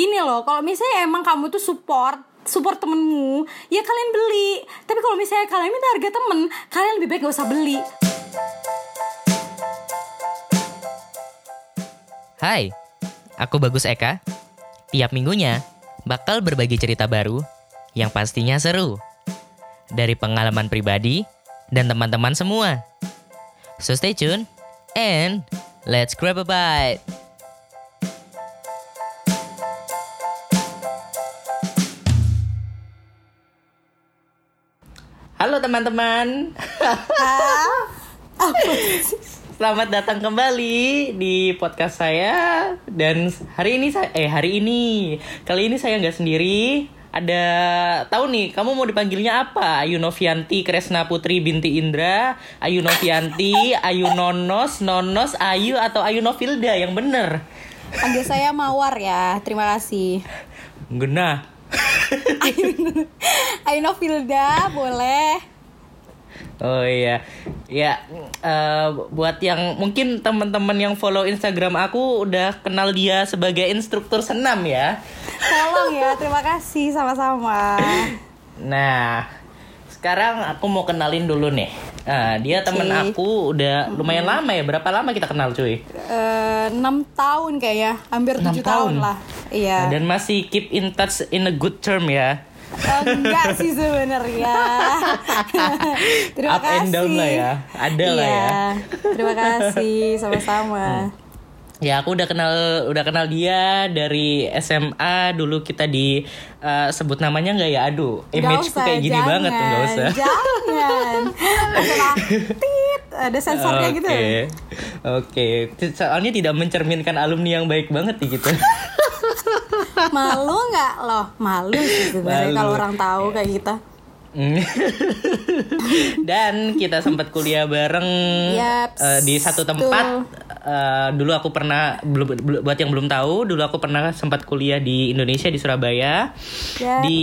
gini loh kalau misalnya emang kamu tuh support support temenmu ya kalian beli tapi kalau misalnya kalian minta harga temen kalian lebih baik gak usah beli Hai, aku Bagus Eka. Tiap minggunya bakal berbagi cerita baru yang pastinya seru. Dari pengalaman pribadi dan teman-teman semua. So stay tune and let's grab a bite. Halo teman-teman. Selamat datang kembali di podcast saya. Dan hari ini saya eh hari ini. Kali ini saya nggak sendiri. Ada tahu nih kamu mau dipanggilnya apa? Ayu Novianti Kresna Putri binti Indra Ayu Novianti Ayu Nonos Nonos Ayu atau Ayu Novilda yang bener. Panggil saya Mawar ya terima kasih. Gena Ayo Novilda boleh. Oh iya, ya eh, buat yang mungkin teman-teman yang follow Instagram aku udah kenal dia sebagai instruktur senam ya. tolong ya terima kasih sama-sama. Nah, sekarang aku mau kenalin dulu nih. Nah, dia temen aku udah lumayan lama ya. Berapa lama kita kenal cuy? Eh, enam tahun kayaknya hampir tujuh tahun. tahun. lah iya Dan masih keep in touch in a good term ya. Eh, enggak sih sebenarnya terima Up and down lah ya. Ada lah Iya, ya. terima kasih sama-sama Ya aku udah kenal udah kenal dia dari SMA dulu kita di eh, sebut namanya nggak ya? Aduh imageku usah, kayak gini jangan, banget tuh nggak usah. jangan. Tit ada sensornya gitu. Oke, oke. Soalnya tidak mencerminkan alumni yang baik banget nih gitu. malu nggak? Loh malu sih sebenarnya kalau orang tahu kayak kita. Dan kita sempat kuliah bareng Yaps, eh, di satu tempat. Eh, dulu aku pernah belum buat yang belum tahu, dulu aku pernah sempat kuliah di Indonesia di Surabaya Ya. di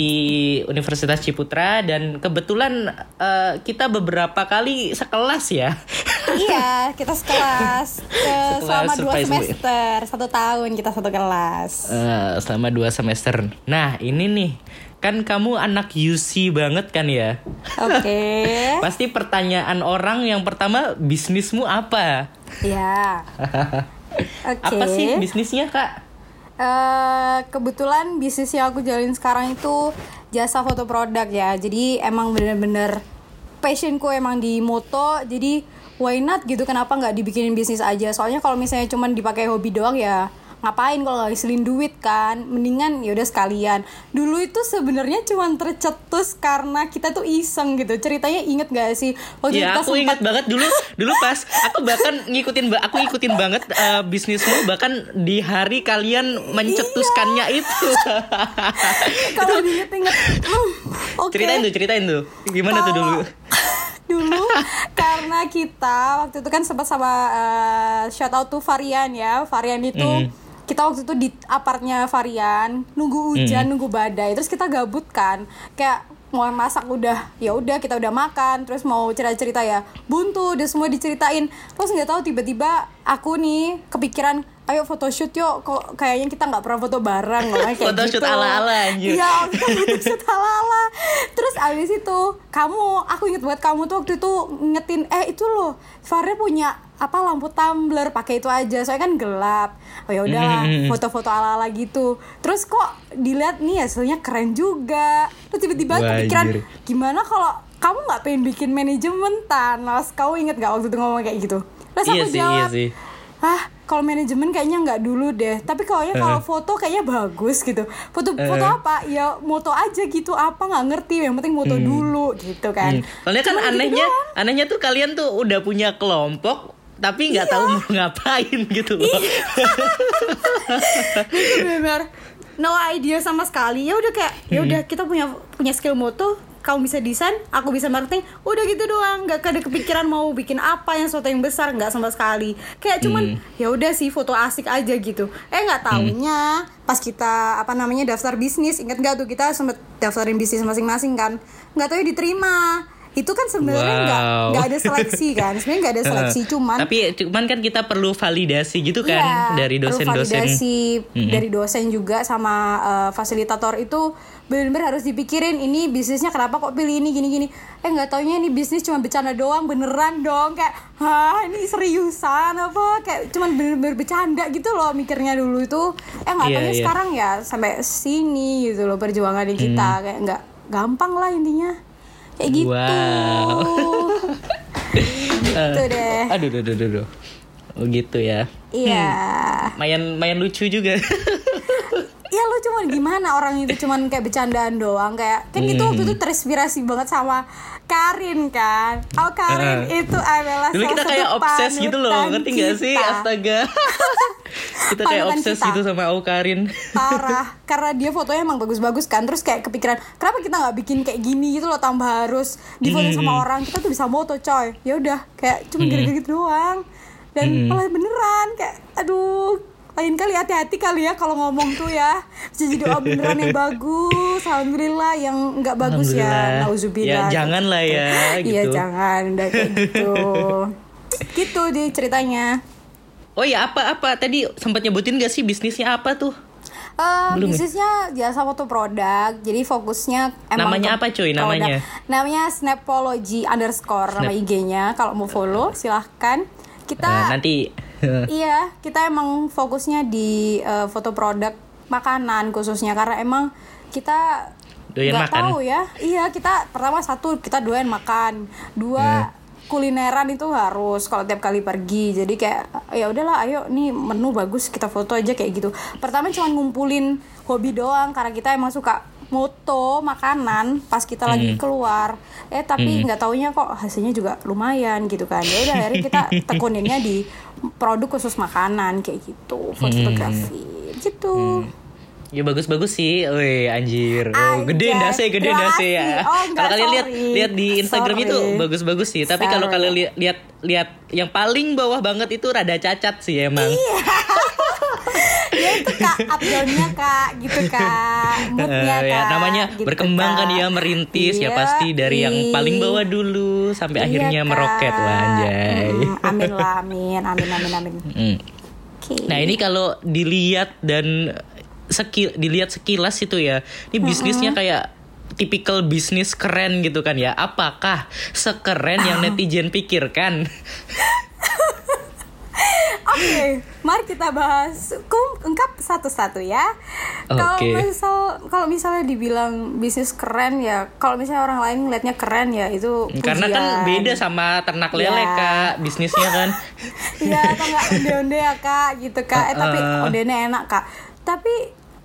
Universitas Ciputra dan kebetulan eh, kita beberapa kali sekelas ya. iya kita sekelas Eh, Sekelas selama dua semester satu tahun kita satu kelas Eh, selama dua semester. Nah ini nih kan kamu anak UC banget kan ya? oke Pasti pertanyaan orang yang pertama bisnismu apa? ya oke Apa sih bisnisnya kak? Eh, kebetulan bisnis yang aku jalin sekarang itu jasa foto produk ya. Jadi emang bener-bener passionku emang di moto. Jadi why not gitu? Kenapa nggak dibikinin bisnis aja? Soalnya kalau misalnya cuman dipakai hobi doang ya ngapain kalau nggak ngasilin duit kan? Mendingan ya udah sekalian. Dulu itu sebenarnya cuman tercetus karena kita tuh iseng gitu. Ceritanya inget gak sih? Waktu Ya kita aku sempat- ingat banget dulu dulu pas aku bahkan ngikutin aku ikutin banget eh, bisnismu bahkan di hari kalian mencetuskannya itu. kalau diinget-inget. hmm, oke. Ceritain tuh, ceritain tuh. Gimana tuh dulu? dulu karena kita waktu itu kan sempat sama eh, shout out to Varian ya Varian itu Hmm. Kita waktu itu di apartnya Varian nunggu hujan Hmm. nunggu badai terus kita gabut kan kayak mau masak udah ya udah kita udah makan terus mau cerita cerita ya buntu udah semua diceritain terus nggak tahu tiba-tiba aku nih kepikiran ayo photoshoot yuk kok kayaknya kita nggak pernah foto bareng loh kayak Photoshoot gitu. ala-ala, anjir. Iya, kita photoshoot ala-ala. Terus abis itu kamu, aku inget banget kamu tuh waktu itu ngetin, eh itu loh, Farah punya apa lampu tumbler pakai itu aja. Soalnya kan gelap. Oh ya udahlah Hmm. foto-foto ala-ala gitu. Terus kok dilihat nih hasilnya keren juga. Terus tiba-tiba Wah, kepikiran gimana kalau kamu nggak pengen bikin manajemen Thanos? Kamu inget gak waktu itu ngomong kayak gitu? Terus Iya aku sih, iya jawab sih. ah kalau manajemen kayaknya nggak dulu deh. Tapi kalau kalau foto kayaknya bagus gitu. Foto foto Eh. apa? Ya moto aja gitu. Apa? Nggak ngerti. Yang penting moto dulu gitu kan. Hmm. Soalnya kan Cuman gitu anehnya, doang. anehnya tuh kalian tuh udah punya kelompok tapi nggak tahu mau ngapain gitu loh. Iya. Benar no idea sama sekali. Ya udah kayak ya udah kita punya punya skill moto kamu bisa desain aku bisa marketing udah gitu doang. Nggak ada kepikiran mau bikin apa yang sesuatu yang besar nggak sama sekali. Kayak cuman ya udah sih foto asik aja gitu. Eh nggak taunya pas kita apa namanya daftar bisnis inget nggak tuh kita sempet daftarin bisnis masing-masing kan? Nggak tahu ya diterima itu kan sebenarnya nggak Wow. nggak ada seleksi kan sebenarnya nggak ada seleksi cuman Tapi cuman kan kita perlu validasi gitu kan Iya, dari dosen-dosen. validasi dari dosen juga sama eh, fasilitator itu benar-benar harus dipikirin ini bisnisnya kenapa kok pilih ini gini-gini eh nggak taunya ini bisnis cuma bercanda doang beneran dong kayak hah ini seriusan apa kayak cuman bener-bener bercanda gitu loh mikirnya dulu itu eh nggak Iya, taunya iya. sekarang ya sampai sini gitu loh perjuangan kita Hmm. kayak nggak gampang lah intinya kayak gitu Wow. gitu deh Aduh, aduh, aduh, aduh. Oh gitu ya. iya Mayan mayan lucu juga. ya lu cuman gimana orang itu cuman kayak bercandaan doang kayak kan itu waktu Hmm. itu terinspirasi banget sama Karin kan oh Karin Eh. itu adalah Dulu kita kayak obses gitu loh, ngerti gak sih? Astaga. kita kayak obses kita. gitu sama Aukarin. parah karena dia fotonya emang bagus-bagus kan terus kayak kepikiran kenapa kita nggak bikin kayak gini gitu loh tambah harus difoto Hmm. sama orang kita tuh bisa moto coy ya udah kayak cuma gara-gara gitu doang dan malah beneran kayak aduh lain kali hati-hati kali ya kalau ngomong tuh ya bisa jadi doa beneran yang bagus alhamdulillah yang nggak bagus ya nauzubillah Ya, jangan lah ya, iya gitu. jangan udah kayak gitu gitu deh ceritanya Oh ya apa apa tadi sempat nyebutin gak sih bisnisnya apa tuh? Eh, Belum ya? bisnisnya jasa foto produk, jadi fokusnya emang Namanya apa, cuy, produk. namanya? Namanya Snapology underscore nama Snap. IG-nya. Kalau mau follow silahkan. Kita nanti iya kita emang fokusnya di eh, foto produk makanan khususnya karena emang kita Doyan nggak makan. tahu ya. Iya kita pertama satu kita doyan makan, dua Hmm. kulineran itu harus kalau tiap kali pergi. Jadi kayak ya udahlah ayo nih menu bagus kita foto aja kayak gitu. Pertama cuma ngumpulin hobi doang karena kita emang suka moto makanan pas kita lagi keluar. Eh tapi nggak taunya kok hasilnya juga lumayan gitu kan. Ya udah akhirnya kita tekuninnya di produk khusus makanan kayak gitu fotografi gitu Ya bagus-bagus sih, woi anjir. Oh, gede Anjay, dasi, gede dasi kasih. ya. Oh, kalau kalian lihat lihat di Instagram itu Sorry. bagus-bagus sih. Tapi kalau kalian lihat lihat lihat yang paling bawah banget itu rada cacat sih emang. Iya. ya itu kak up downnya kak gitu kak moodnya Eh, ya, kak namanya gitu, berkembang kan Kak. ya merintis ya Iya, pasti dari yang ih. paling bawah dulu sampai Iya, akhirnya Kak. meroket wah anjay. Mm, amin lah amin amin amin amin oke Nah ini kalau dilihat dan sekil dilihat sekilas itu ya, ini bisnisnya kayak tipikal bisnis keren gitu kan ya. Apakah sekeren yang netizen pikirkan? Oke, mari kita bahas ungkap satu-satu ya. Kalau Oke. misal kalau misalnya dibilang bisnis keren ya, kalau misalnya orang lain ngeliatnya keren ya itu Karena kan pujian. beda sama ternak lele Ya. kak bisnisnya kan. Iya atau nggak onde-onde ya kak gitu kak. Eh tapi ondenya enak kak. Tapi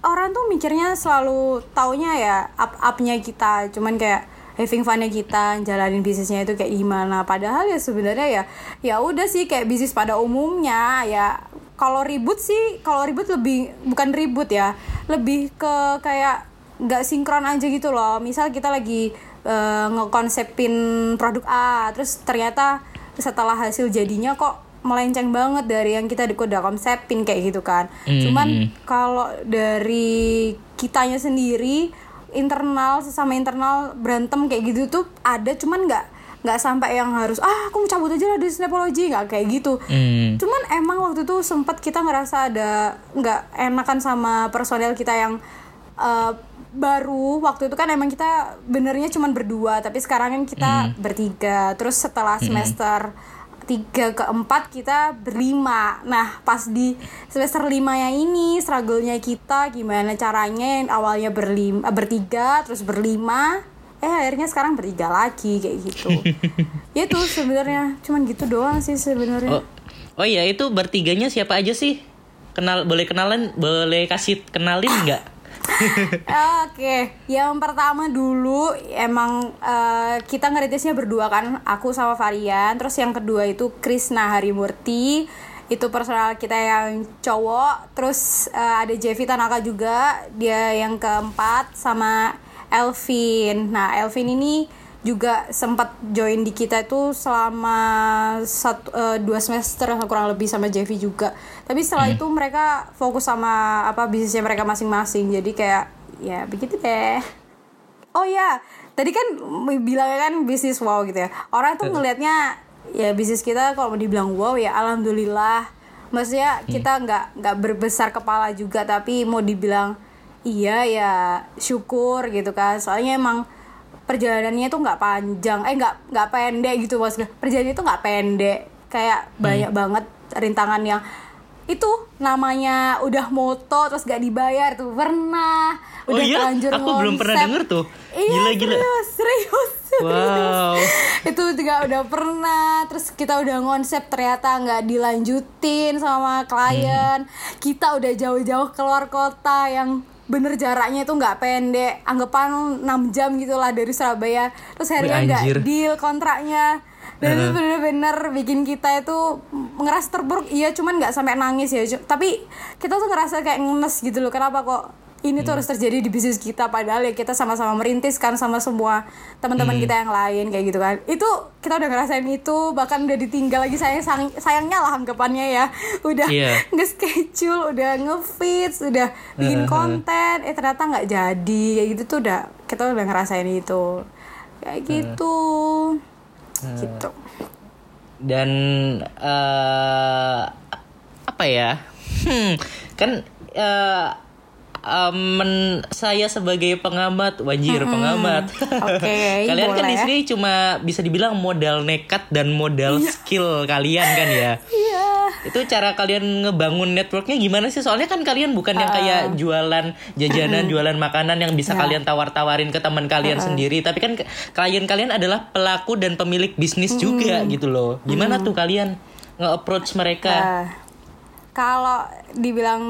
orang tuh mikirnya selalu taunya ya up-upnya kita, cuman kayak having funnya kita jalanin bisnisnya itu kayak gimana. Padahal ya sebenarnya ya ya udah sih kayak bisnis pada umumnya ya. Kalau ribut sih, kalau ribut lebih bukan ribut ya, lebih ke kayak nggak sinkron aja gitu loh. Misal kita lagi eh, ngekonsepin produk A, terus ternyata setelah hasil jadinya kok melenceng banget dari yang kita udah konsepin kayak gitu kan. Cuman kalau dari kitanya sendiri internal sesama internal berantem kayak gitu tuh ada cuman nggak nggak sampai yang harus ah aku mau cabut aja lah dari Snapology nggak kayak gitu. Hmm. Cuman emang waktu itu sempat kita ngerasa ada nggak enakan sama personel kita yang eh, baru waktu itu kan emang kita benernya cuman berdua tapi sekarang kan kita bertiga terus setelah semester tiga ke empat kita berlima nah pas di semester lima yang ini struggle-nya kita gimana caranya yang awalnya berlima eh, bertiga terus berlima eh akhirnya sekarang bertiga lagi kayak gitu ya itu sebenarnya cuman gitu doang sih sebenarnya Oh, oh iya itu bertiganya siapa aja sih? Kenal boleh kenalan boleh kasih kenalin nggak? Oke, yang pertama dulu emang eh, kita ngeritisnya berdua kan, aku sama Varian. Terus yang kedua itu Krisna Harimurti, itu personal kita yang cowok. Terus eh, ada Jevi Tanaka juga, dia yang keempat sama Elvin. Nah, Elvin ini juga sempat join di kita itu selama satu eh, dua semester kurang lebih sama Jevi juga tapi setelah itu mereka fokus sama apa bisnisnya mereka masing-masing. Jadi kayak ya begitu deh. Oh ya tadi kan bilangnya kan bisnis wow gitu ya. Orang tuh ngelihatnya ya bisnis kita kalau mau dibilang wow ya alhamdulillah. Maksudnya kita nggak nggak berbesar kepala juga tapi mau dibilang iya ya syukur gitu kan. Soalnya emang perjalanannya tuh nggak panjang. Eh nggak nggak pendek gitu maksudnya. Perjalanannya tuh nggak pendek. Kayak banyak banget rintangan yang itu namanya udah moto terus gak dibayar tuh pernah Oh udah iya? terlanjur Aku belum pernah denger tuh. iya Gila, gila. serius serius serius. Wow. itu juga udah pernah terus kita udah ngonsep ternyata nggak dilanjutin sama klien kita udah jauh-jauh keluar kota yang bener jaraknya itu nggak pendek anggapan 6 jam gitulah dari Surabaya terus akhirnya nggak deal kontraknya dan itu bener-bener bikin kita itu ngerasa terburuk. Iya cuman nggak sampai nangis ya tapi kita tuh ngerasa kayak ngenes gitu loh. Kenapa kok ini tuh harus terjadi di bisnis kita? Padahal ya kita sama-sama merintis kan sama semua teman-teman kita yang lain kayak gitu kan. Itu kita udah ngerasain itu bahkan udah ditinggal lagi. Sayang sayang- sayangnya lah anggapannya ya. Udah Iya. nge-schedule udah nge-fix udah bikin konten. Eh ternyata nggak jadi. Kayak gitu tuh udah kita udah ngerasain itu. Kayak gitu gitu. Dan eh apa ya? Hmm, kan eh, eh, men- saya sebagai pengamat wajir pengamat. Oke, kalian kan di boleh. sini cuma bisa dibilang modal nekat dan modal skill kalian kan ya? Iya. Itu cara kalian ngebangun networknya gimana sih? Soalnya kan kalian bukan yang kayak jualan jajanan jualan makanan yang bisa Ya. kalian tawar-tawarin ke teman kalian sendiri. Tapi kan klien kalian adalah pelaku dan pemilik bisnis juga gitu loh. Gimana tuh kalian nge-approach mereka? Nah, kalau dibilang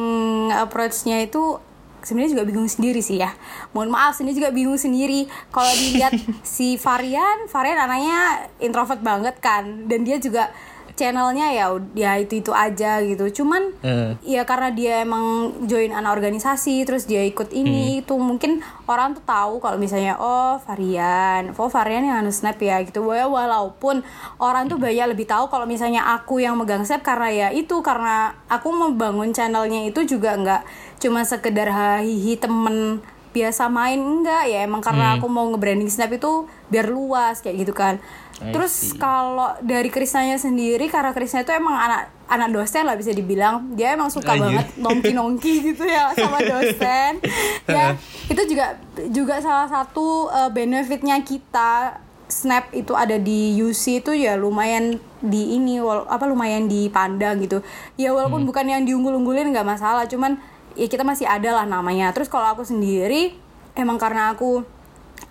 approach-nya itu sebenarnya juga bingung sendiri sih ya. Mohon maaf, sini juga bingung sendiri. Kalau dilihat si Varian, Varian anaknya introvert banget kan, dan dia juga channelnya ya ya itu itu aja gitu. Cuman Eh. ya karena dia emang join anak organisasi, terus dia ikut ini itu mungkin orang tuh tahu kalau misalnya oh Varian, oh Varian yang anu snap ya gitu. Walaupun orang tuh banyak lebih tahu kalau misalnya aku yang megang snap karena ya itu karena aku membangun channelnya itu juga nggak cuma sekedar hahihi temen biasa main enggak. Ya emang karena aku mau nge-branding snap itu biar luas kayak gitu kan. I terus kalau dari Krisnanya sendiri karena Krisna itu emang anak anak dosen lah bisa dibilang. Dia emang suka Anjir. banget nongki nongki gitu ya sama dosen. Ya itu juga juga salah satu uh, benefitnya kita Snap itu ada di UC itu ya lumayan di ini wal- apa lumayan dipandang gitu. Ya walaupun bukan yang diunggul-unggulin nggak masalah. Cuman ya kita masih ada lah namanya terus kalau aku sendiri emang karena aku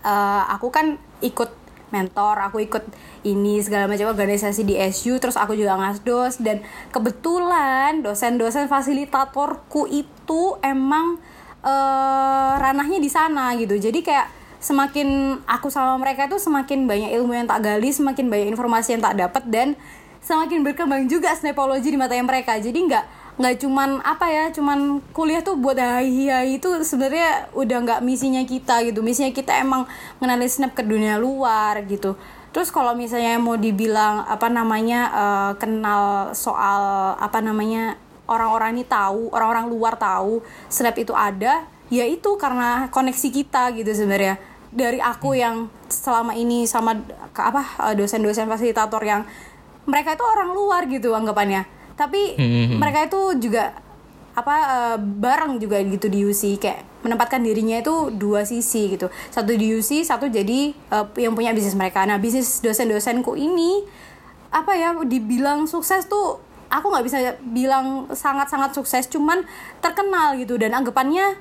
eh, aku kan ikut mentor, aku ikut ini segala macam organisasi di SU, terus aku juga ngasdos dan kebetulan dosen-dosen fasilitatorku itu emang eh, ranahnya di sana gitu. Jadi kayak semakin aku sama mereka itu semakin banyak ilmu yang tak gali, semakin banyak informasi yang tak dapat dan semakin berkembang juga snapology di matanya mereka. Jadi nggak nggak cuman apa ya cuman kuliah tuh buat hai hai itu sebenarnya udah nggak misinya kita gitu. Misinya kita emang mengenali snap ke dunia luar gitu. Terus kalau misalnya mau dibilang apa namanya eh, kenal soal apa namanya orang-orang ini tahu orang-orang luar tahu snap itu ada ya itu karena koneksi kita gitu sebenarnya. Dari aku yang selama ini sama ke apa eh, dosen-dosen fasilitator yang mereka itu orang luar gitu anggapannya tapi mereka itu juga apa eh, bareng juga gitu di UC kayak menempatkan dirinya itu dua sisi gitu. Satu di UC satu jadi eh, yang punya bisnis mereka. Nah bisnis dosen-dosenku ini apa ya dibilang sukses tuh aku nggak bisa bilang sangat-sangat sukses cuman terkenal gitu. Dan anggapannya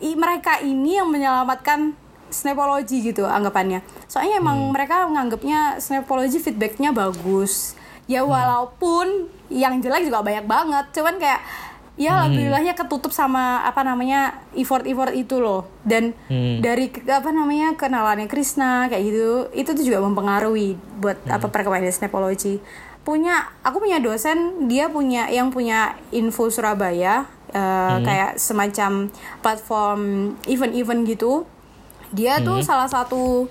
i- mereka ini yang menyelamatkan Snapology gitu anggapannya. Soalnya emang mereka menganggapnya Snapology feedbacknya bagus ya walaupun yang jelek juga banyak banget. Cuman kayak ya alhamdulillahnya ketutup sama apa namanya effort-effort itu loh. Dan Hmm. dari apa namanya kenalannya Krisna kayak gitu itu tuh juga mempengaruhi buat apa perkembangan Snapology. Punya aku punya dosen dia punya yang punya info Surabaya eh, kayak semacam platform event-event gitu. Dia tuh salah satu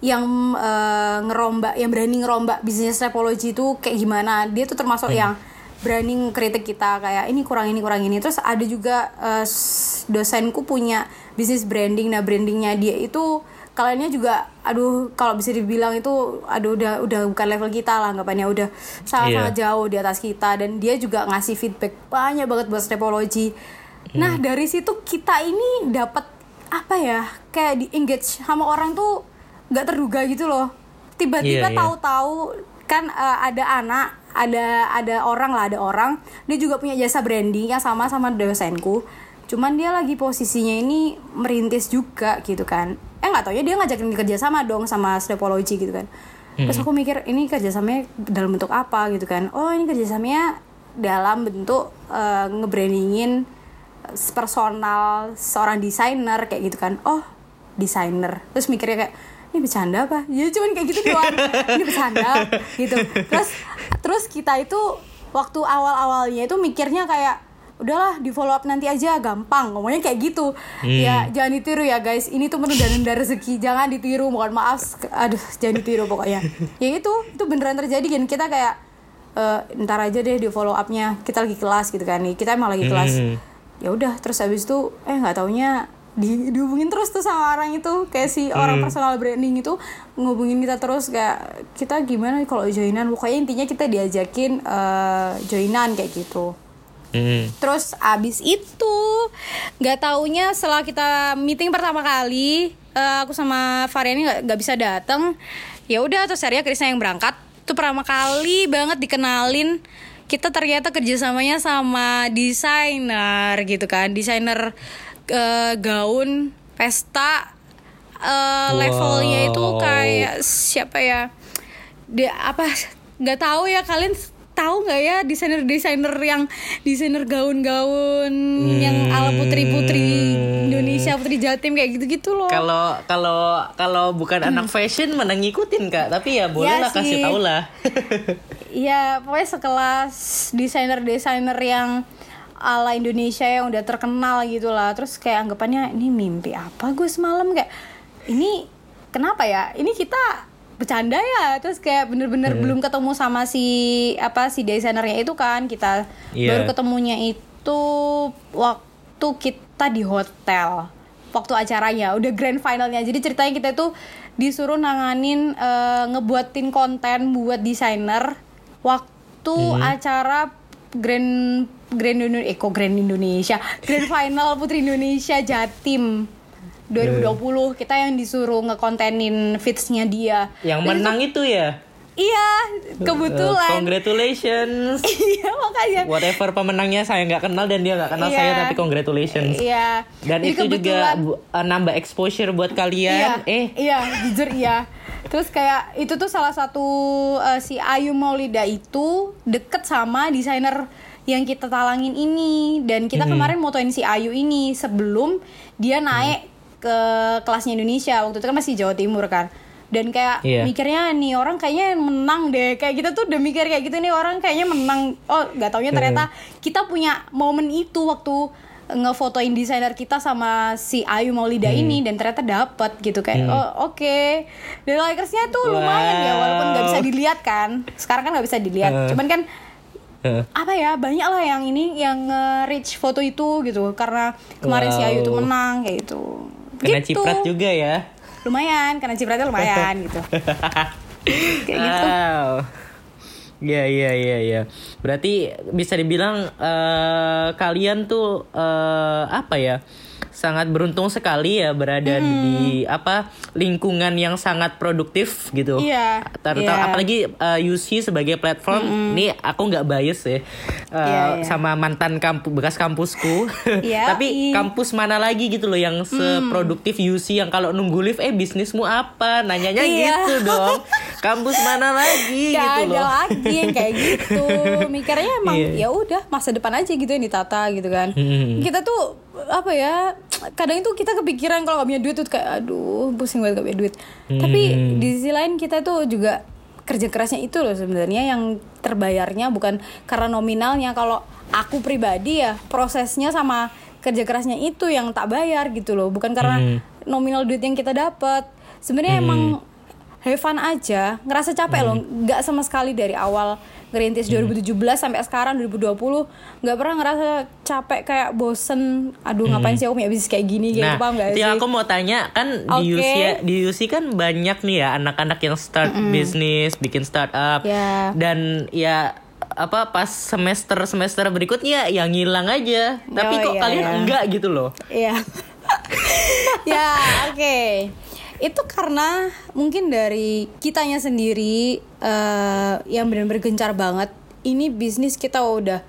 yang eh, ngerombak yang berani ngerombak bisnis Snapology itu kayak gimana. Dia tuh termasuk yang berani kritik kita kayak ini kurang ini kurang ini. Terus ada juga s- dosenku punya bisnis branding. Nah brandingnya dia itu kaliannya juga aduh kalau bisa dibilang itu aduh udah udah bukan level kita lah anggapannya. Udah sangat Iya. jauh di atas kita. Dan dia juga ngasih feedback banyak banget buat Stepology nah dari situ kita ini dapat apa ya kayak di engage sama orang tuh nggak terduga gitu loh. Tiba-tiba Iya, iya. tahu-tahu kan eh, ada anak ada ada orang lah ada orang. Dia juga punya jasa branding yang sama sama dosenku. Cuman dia lagi posisinya ini merintis juga gitu kan. Eh nggak tau ya dia ngajakin kerja sama dong sama Stepology gitu kan. Terus aku mikir ini kerjasamanya dalam bentuk apa? gitu kan. Oh ini kerjasamanya dalam bentuk eh, ngebrandingin personal seorang desainer kayak gitu kan. Oh desainer. Terus mikirnya kayak ini bercanda apa? Ya cuman kayak gitu doang. Ini bercanda gitu. Terus terus kita itu waktu awal awalnya itu mikirnya kayak udahlah di follow up nanti aja gampang. Ngomongnya kayak gitu. Ya jangan ditiru ya guys. Ini tuh menunda-nunda rezeki. Jangan ditiru. Mohon maaf. Aduh jangan ditiru pokoknya. Ya itu itu beneran terjadi. Kan kita kayak eh, ntar aja deh di follow upnya. Kita lagi kelas gitu kan. Nih kita emang lagi kelas. Hmm. ya udah terus habis itu eh nggak taunya di, dihubungin terus tuh sama orang itu. Kayak si orang personal branding itu ngubungin kita terus. Kayak kita gimana kalau joinan? Pokoknya intinya kita diajakin eh, joinan kayak gitu. Hmm. terus abis itu nggak taunya setelah kita meeting pertama kali eh, aku sama Variani nggak nggak bisa datang ya udah terus akhirnya Krisna yang berangkat. Itu pertama kali banget dikenalin. Kita ternyata kerjasamanya sama desainer gitu kan. Desainer eh, gaun pesta eh, levelnya itu Wow. kayak siapa ya dia apa nggak tahu ya kalian tahu nggak ya desainer desainer yang desainer gaun-gaun yang ala putri-putri Indonesia putri Jatim kayak gitu-gitu loh Kalau kalau kalau bukan anak fashion mana ngikutin kak, tapi ya boleh Ya lah kasih sih. tau lah. Iya pokoknya sekelas desainer-desainer yang ala Indonesia yang udah terkenal gitu lah. Terus kayak anggapannya ini mimpi apa gue semalam kayak ini kenapa ya? Ini kita bercanda ya? Terus kayak bener-bener belum ketemu sama si apa si desainernya itu kan. Kita Iya. baru ketemunya itu waktu kita di hotel waktu acaranya. Udah grand finalnya. Jadi ceritanya kita itu disuruh nanganin eh, ngebuatin konten buat desainer waktu acara grand grand Indonesia eh kok grand Indonesia grand final putri Indonesia Jatim 2020 kita yang disuruh ngekontenin fitsnya dia Yang menang itu ya. iya Uh, kebetulan congratulations. iya makanya Whatever pemenangnya saya nggak kenal dan dia nggak kenal Iya. saya tapi congratulations. iya Dan Jadi itu juga kebetulan- uh, nambah exposure buat iya kalian. Eh, iya jujur iya terus kayak itu tuh salah satu uh, si Ayu Maulida itu deket sama desainer yang kita talangin ini. Dan kita Hmm. kemarin motoin si Ayu ini sebelum dia naik ke kelasnya Indonesia. Waktu itu kan masih Jawa Timur kan. Dan kayak Iya. mikirnya nih orang kayaknya menang deh. Kayak kita tuh udah mikir kayak gitu nih orang kayaknya menang. Oh nggak taunya ternyata kita punya momen itu waktu ngefotoin desainer kita sama si Ayu Maulida ini dan ternyata dapet gitu kayak oh oke. Dan likersnya tuh lumayan ya walaupun nggak bisa Wow. dilihat kan. Sekarang kan nggak bisa dilihat. Eh. cuman kan eh, apa ya banyak lah yang ini yang nge-reach foto itu gitu karena kemarin si Ayu tuh Wow. menang kayak gitu kena gitu. ciprat juga ya. lumayan karena cipratnya lumayan gitu kayak gitu Wow. Iya iya iya iya. Berarti bisa dibilang eh, kalian tuh eh, apa ya? Sangat beruntung sekali ya berada Hmm. di apa lingkungan yang sangat produktif gitu. Iya, Terutama iya. apalagi eh, UC sebagai platform. Nih aku nggak bias ya. Eh, Iya, iya. sama mantan kampus bekas kampusku. Iya, Tapi kampus mana lagi gitu loh yang seproduktif UC yang kalau nunggu lift eh bisnismu apa? Nanyanya Iya. gitu dong. Kampus mana lagi Gak gitu ada loh. lagi yang kayak gitu mikirnya emang Iya. ya udah masa depan aja gitu yang ditata gitu kan Hmm. kita tuh apa ya kadang itu kita kepikiran kalau gak punya duit tuh kayak aduh pusing banget gak punya duit. Tapi Hmm. di sisi lain kita tuh juga kerja kerasnya itu loh sebenarnya yang terbayarnya bukan karena nominalnya. Kalau aku pribadi ya prosesnya sama kerja kerasnya itu yang tak bayar gitu loh. Bukan karena Hmm. nominal duit yang kita dapat. Sebenarnya emang have fun aja ngerasa capek loh nggak sama sekali dari awal ngerintis 2017 sampai sekarang 2020 nggak pernah ngerasa capek kayak bosen aduh ngapain sih aku punya bisnis kayak gini gitu Nah, paham gak sih aku mau tanya kan di Oke. UC di UC kan banyak nih ya anak-anak yang start bisnis, bikin startup Ya. dan ya apa pas semester semester berikutnya yang ngilang aja. Tapi Oh, kok iya, kalian iya. enggak gitu loh. Iya. ya, oke. Itu karena mungkin dari kitanya sendiri eh, yang benar-benar gencar banget. Ini bisnis kita udah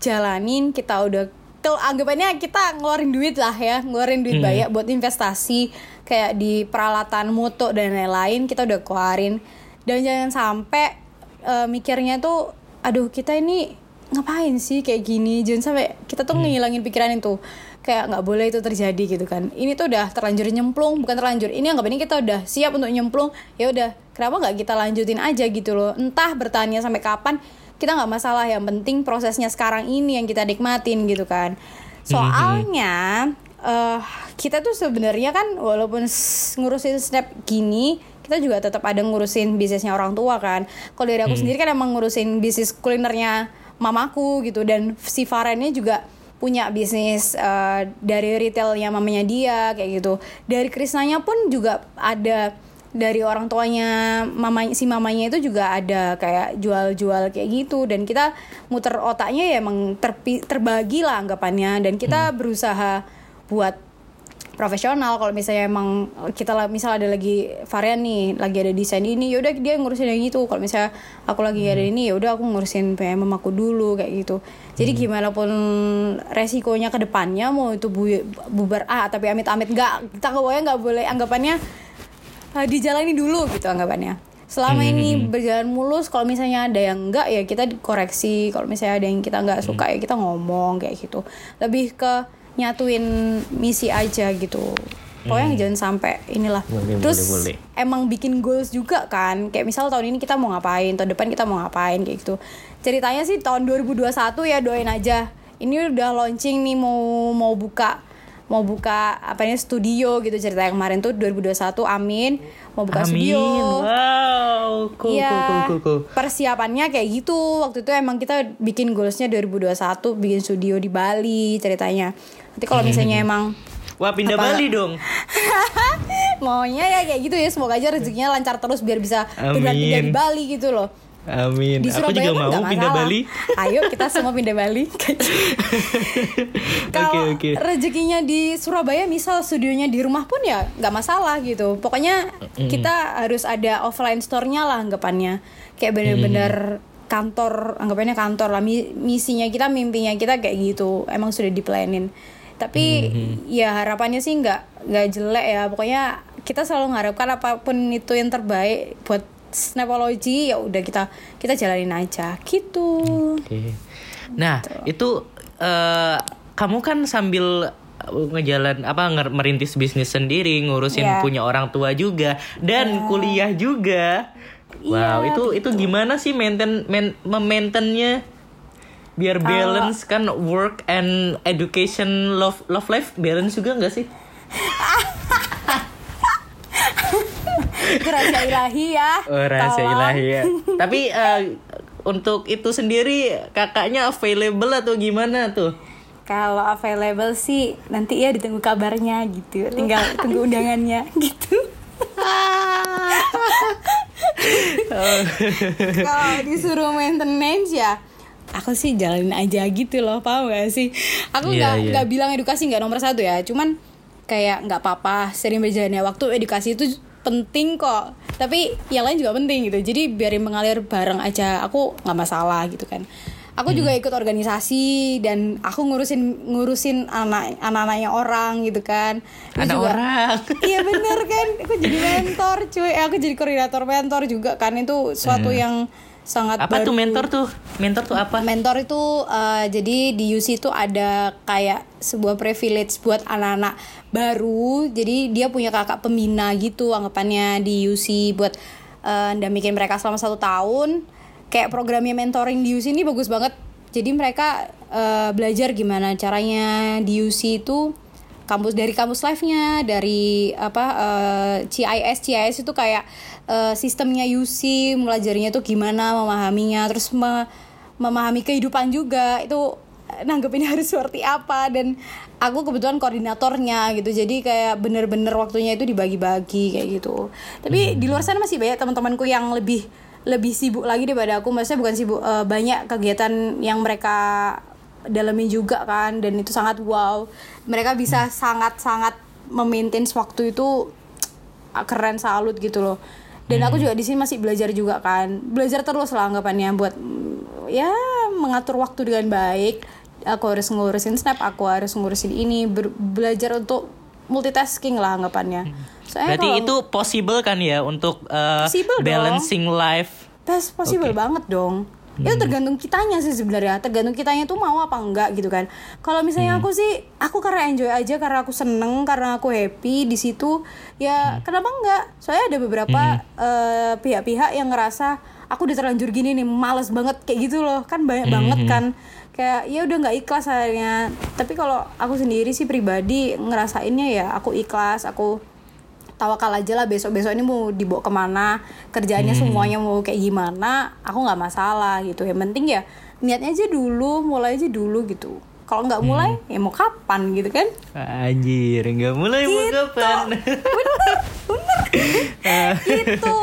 jalanin, kita udah kalau anggapannya kita ngeluarin duit lah ya, ngeluarin duit banyak buat investasi kayak di peralatan moto dan lain-lain kita udah keluarin. Dan jangan sampai eh, mikirnya tuh aduh kita ini ngapain sih kayak gini jangan sampai kita tuh ngilangin pikiran itu kayak nggak boleh itu terjadi gitu kan. Ini tuh udah terlanjur nyemplung bukan terlanjur. Ini anggap ini kita udah siap untuk nyemplung. Ya udah kenapa nggak kita lanjutin aja gitu loh? Entah bertahannya sampai kapan kita nggak masalah. Yang penting prosesnya sekarang ini yang kita nikmatin gitu kan. Soalnya eh kita tuh sebenarnya kan walaupun ngurusin snap gini kita juga tetap ada ngurusin bisnisnya orang tua kan. Kalau dari aku sendiri kan emang ngurusin bisnis kulinernya mamaku gitu. Dan si Farah ini juga punya bisnis eh, dari retailnya mamanya dia kayak gitu. Dari Krisnanya pun juga ada dari orang tuanya mama si mamanya itu juga ada kayak jual-jual kayak gitu. Dan kita muter otaknya ya emang terpi, terbagi lah anggapannya. Dan kita berusaha buat profesional. Kalau misalnya emang kita lah misal ada lagi varian nih lagi ada desain ini yaudah dia ngurusin yang itu. Kalau misalnya aku lagi ada ini yaudah aku ngurusin PM aku dulu kayak gitu. Jadi gimana pun resikonya ke depannya mau itu bu- bubar ah tapi amit-amit nggak kita boleh nggak boleh anggapannya ah, dijalani dulu gitu anggapannya. Selama ini berjalan mulus kalau misalnya ada yang enggak ya kita koreksi kalau misalnya ada yang kita nggak suka ya kita ngomong kayak gitu. Lebih ke nyatuin misi aja gitu pokoknya jangan sampai inilah Boleh, terus boleh, boleh. emang bikin goals juga kan kayak misal tahun ini kita mau ngapain tahun depan kita mau ngapain kayak gitu ceritanya sih tahun 2021 ya doain aja ini udah launching nih mau mau buka mau buka apa ini studio gitu cerita yang kemarin tuh 2021 amin mau buka Amin. studio Wow, cool, Iya, cool, cool, cool, cool. persiapannya kayak gitu. Waktu itu emang kita bikin goalsnya 2021 bikin studio di Bali ceritanya. Nanti kalau misalnya emang Wah, pindah Apa? Bali dong. maunya ya kayak gitu ya, semoga aja rezekinya lancar terus biar bisa Amin. pindah di Bali gitu loh. Amin. Di Aku Surabaya juga kan mau pindah. Bali. Ayo kita semua pindah Bali. Oke, Kalau oke. rezekinya di Surabaya, misal studionya di rumah pun ya nggak masalah gitu. Pokoknya kita harus ada offline store-nya lah anggapannya. Kayak bener-bener kantor, anggapannya kantor lah. Mi- Misinya kita, mimpinya kita kayak gitu. Emang sudah diplanin. Tapi ya harapannya sih nggak nggak jelek ya. Pokoknya kita selalu mengharapkan apa pun itu yang terbaik buat Snapology ya udah kita kita jalanin aja gitu. Oke. Nah, itu eh, kamu kan sambil ngejalan apa merintis bisnis sendiri, ngurusin Iya. punya orang tua juga dan kuliah juga. Wow, Iya, itu itu gimana sih maintain main, memaintainnya biar balance kan work and education love love life balance juga nggak sih? Rahasia ilahi ya. Oh, rahasia Tolong. ilahi ya. Tapi eh, untuk itu sendiri kakaknya available atau gimana tuh? Kalau available sih nanti ya ditunggu kabarnya gitu. Tinggal tunggu undangannya gitu. Kalau disuruh maintenance ya aku sih jalanin aja gitu loh paham gak sih? Aku Iya, nggak iya. nggak bilang edukasi nggak nomor satu ya cuman kayak nggak apa-apa sering berjalannya waktu edukasi itu penting kok. Tapi yang lain juga penting gitu jadi biarin mengalir bareng aja aku nggak masalah gitu kan. Aku juga Hmm. ikut organisasi dan aku ngurusin ngurusin anak anak-anaknya orang gitu kan. Ada juga- orang. Iya bener kan, aku jadi mentor cuy, Eh, aku jadi koordinator mentor juga kan itu suatu yang sangat. Apa baru. tuh mentor tuh? Mentor tuh apa? Mentor itu eh, jadi di UC itu ada kayak sebuah privilege buat anak-anak baru. Jadi dia punya kakak pembina gitu anggapannya di UC buat eh, ndamikin mereka selama satu tahun. Kayak programnya mentoring di UC ini bagus banget. Jadi mereka eh, belajar gimana caranya di UC itu kampus dari kampus live-nya dari apa eh, CIS CIS itu kayak eh, sistemnya UC melajarinya tuh gimana memahaminya terus me- memahami kehidupan juga. Itu nanggepinnya harus seperti apa dan aku kebetulan koordinatornya gitu. Jadi kayak bener-bener waktunya itu dibagi-bagi kayak gitu. Tapi di luar sana masih banyak teman-temanku yang lebih lebih sibuk lagi daripada aku. Maksudnya bukan sibuk eh, banyak kegiatan yang mereka dalamin juga kan dan itu sangat wow mereka bisa sangat-sangat memaintain waktu itu ah, keren salut gitu loh dan aku juga di sini masih belajar juga kan belajar terus lah anggapannya buat mm, ya mengatur waktu dengan baik aku harus ngurusin snap aku harus ngurusin ini belajar untuk multitasking lah anggapannya Soalnya Berarti kalau- itu possible kan ya untuk uh, Possible dong. balancing life. That's possible Oke. banget dong. Itu tergantung kitanya sih sebenarnya. Tergantung kitanya tuh mau apa enggak gitu kan. Kalau misalnya aku sih, aku karena enjoy aja, karena aku seneng, karena aku happy di situ, ya kenapa enggak? Soalnya ada beberapa eh, pihak-pihak yang ngerasa aku udah terlanjur gini nih, males banget kayak gitu loh. Kan banyak banget kan. Kayak ya udah nggak ikhlas akhirnya. Tapi kalau aku sendiri sih pribadi ngerasainnya ya aku ikhlas, aku tawakal aja lah besok besok ini mau dibawa ke mana kerjaannya semuanya mau kayak gimana aku nggak masalah gitu. Yang penting ya niatnya aja dulu mulai aja dulu gitu. Kalau nggak mulai ya mau kapan gitu kan? Anjir, nggak mulai mau Gitu. kapan? gitu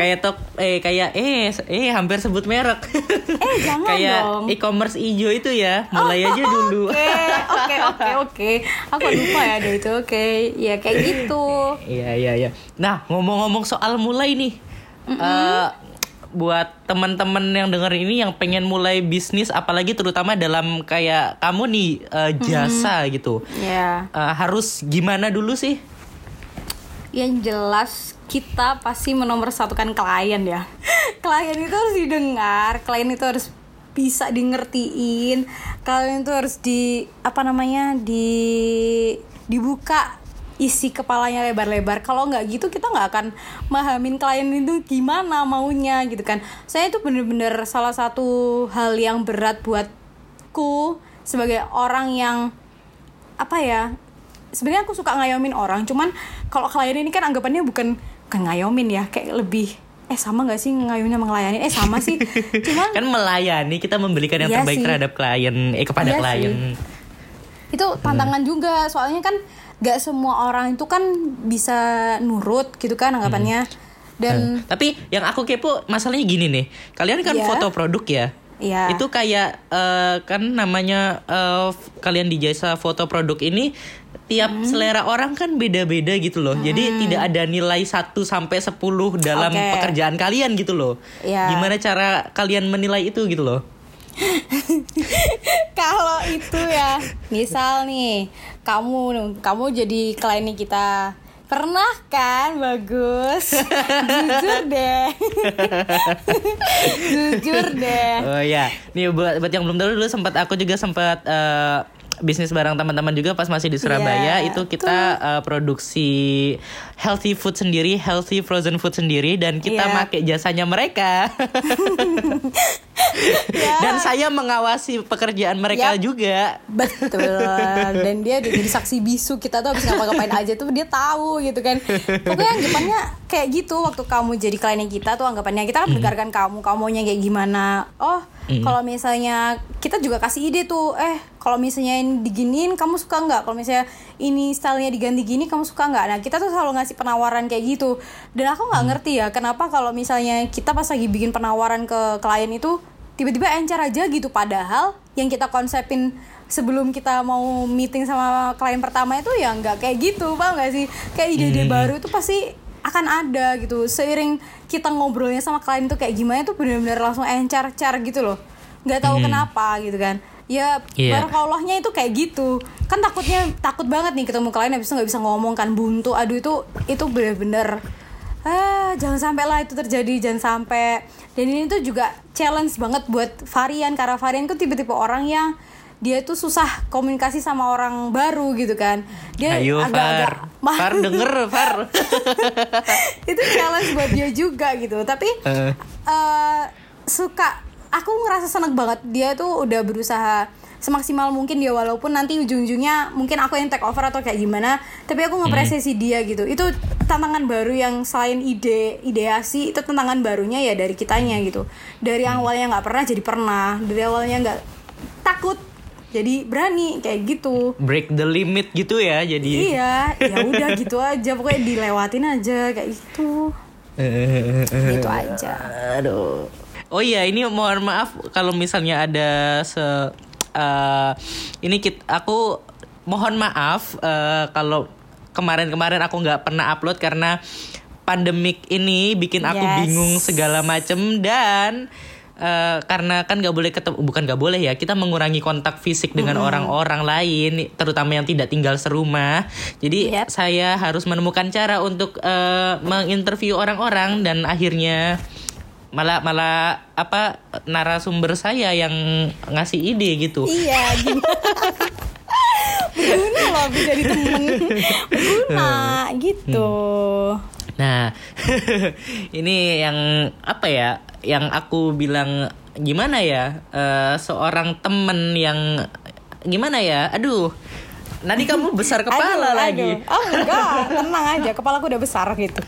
kayak tok eh kayak eh eh hampir sebut merek. Eh, jangan kayak dong. e-commerce ijo itu ya, mulai aja dulu. oke oke oke oke aku lupa ya ada itu oke ya kayak gitu Iya iya iya. Nah ngomong-ngomong soal mulai nih, eh, buat teman-teman yang denger ini yang pengen mulai bisnis, apalagi terutama dalam kayak kamu nih eh, jasa gitu, ya Eh, harus gimana dulu sih? yang jelas kita pasti menomorsatukan klien ya. Klien itu harus didengar klien itu harus bisa di ngertiin kalian itu harus di apa namanya di dibuka isi kepalanya lebar-lebar. Kalau nggak gitu kita nggak akan mahamin klien itu gimana maunya gitu kan. Saya itu bener-bener salah satu hal yang berat buatku sebagai orang yang apa ya sebenarnya aku suka ngayomin orang. Cuman kalau klien ini kan anggapannya bukan ngayomin ya kayak lebih eh sama nggak sih ngayomin sama ngelayani eh sama sih cuman Kan melayani kita memberikan yang Iya terbaik sih. terhadap klien, eh kepada Iya klien. itu tantangan juga soalnya kan gak semua orang itu kan bisa nurut gitu kan anggapannya dan Eh, Tapi yang aku kepo masalahnya gini nih. Kalian kan Iya. foto produk ya. Iya. Itu kayak eh, kan namanya f- kalian di jasa foto produk ini tiap Hmm. selera orang kan beda-beda gitu loh. Jadi tidak ada nilai 1 sampai 10 dalam Oke. pekerjaan kalian gitu loh. Iya. Gimana cara kalian menilai itu gitu loh? kalau itu ya misal nih kamu kamu jadi kliennya kita pernah kan bagus? Jujur deh. Jujur deh. Oh ya, nih buat buat yang belum tahu dulu sempat aku juga sempat eh, bisnis bareng teman-teman juga pas masih di Surabaya. Iya, itu kita eh, produksi healthy food sendiri, healthy frozen food sendiri dan kita Iya. make jasanya mereka. Ya. Dan saya mengawasi pekerjaan mereka Yap. juga. Betul. Dan dia jadi saksi bisu. Kita tuh habis ngapa-ngapain aja tuh Dia tahu gitu kan. Pokoknya anggapannya kayak gitu. Waktu kamu jadi kliennya kita tuh Anggapannya kita kan mendengarkan kamu. Kamu maunya kayak gimana? Oh kalau misalnya Kita juga kasih ide tuh. Eh kalau misalnya ini diginiin Kamu suka nggak? Kalau misalnya ini stylenya diganti gini Kamu suka nggak? Nah kita tuh selalu ngasih penawaran kayak gitu. Dan aku nggak ngerti ya Kenapa kalau misalnya Kita pas lagi bikin penawaran ke klien itu tiba-tiba encer aja gitu. Padahal yang kita konsepin sebelum kita mau meeting sama klien pertama itu ya nggak kayak gitu bang nggak sih? Kayak ide-ide baru itu pasti akan ada gitu. Seiring kita ngobrolnya sama klien itu kayak gimana tuh benar-benar langsung encer-cer gitu loh. Nggak tahu kenapa gitu kan ya Iya. barakallahnya itu kayak gitu kan takutnya takut banget nih ketemu klien habis itu nggak bisa ngomong kan buntu aduh itu itu bener-bener ah jangan sampai lah itu terjadi jangan sampai dan ini tuh juga challenge banget buat varian karena varian tuh tipe-tipe orang yang dia tuh susah komunikasi sama orang baru gitu kan dia Ayo agak-agak Far. Far denger Far. itu challenge buat dia juga gitu tapi Eh. eh, suka aku ngerasa seneng banget. Dia tuh udah berusaha semaksimal mungkin dia walaupun nanti ujung-ujungnya mungkin aku yang take over atau kayak gimana tapi aku ngepresiasi dia gitu. Itu tantangan baru yang selain ide ideasi itu tantangan barunya ya dari kitanya gitu. Dari yang awalnya nggak pernah jadi pernah dari awalnya nggak takut jadi berani kayak gitu. Break the limit gitu ya jadi. Iya ya udah gitu aja pokoknya dilewatin aja kayak gitu. Gitu aja. Aduh. Oh iya, ini mohon maaf kalau misalnya ada se eh, ini kit aku mohon maaf eh, kalau kemarin-kemarin aku nggak pernah upload karena pandemik ini bikin aku Yes. bingung segala macem dan eh, karena kan nggak boleh ketemu bukan nggak boleh ya kita mengurangi kontak fisik dengan orang-orang lain terutama yang tidak tinggal serumah jadi Yep. saya harus menemukan cara untuk eh, menginterview orang-orang dan akhirnya malah malah apa narasumber saya yang ngasih ide gitu. iya gimana berguna loh bisa jadi temen berguna gitu Nah, ini yang apa ya? Yang aku bilang gimana ya? eh, seorang temen yang gimana ya? Aduh, nanti kamu besar kepala Aduh, lagi. aduh. oh enggak tenang aja kepalaku udah besar gitu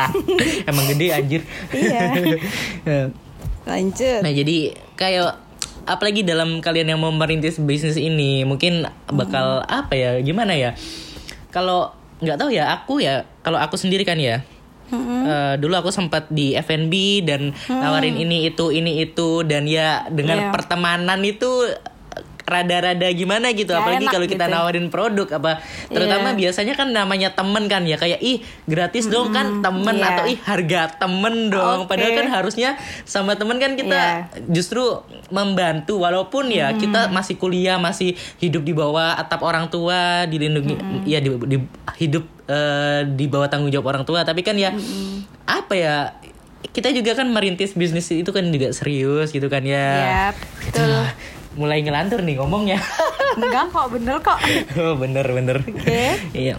Emang gede anjir. Iya. lanjut Nah jadi kayak apalagi dalam kalian yang mau merintis bisnis ini mungkin bakal apa ya gimana ya kalau nggak tahu ya aku ya kalau aku sendiri kan ya eh, dulu aku sempat di F&B dan nawarin ini itu ini itu dan ya dengan Iya. pertemanan itu rada-rada gimana gitu Nggak apalagi kalau kita gitu. nawarin produk apa terutama Iya. biasanya kan namanya temen kan ya kayak ih gratis dong kan temen iya. atau ih harga temen dong Oke. padahal kan harusnya sama temen kan kita Iya. justru membantu walaupun ya kita masih kuliah masih hidup di bawah atap orang tua dilindungi ya di, di- hidup eh, di bawah tanggung jawab orang tua tapi kan ya apa ya kita juga kan merintis bisnis itu kan juga serius gitu kan ya Yap, betul. Mulai ngelantur nih ngomongnya. Enggak kok bener kok. Oh, bener bener. Oke. iya.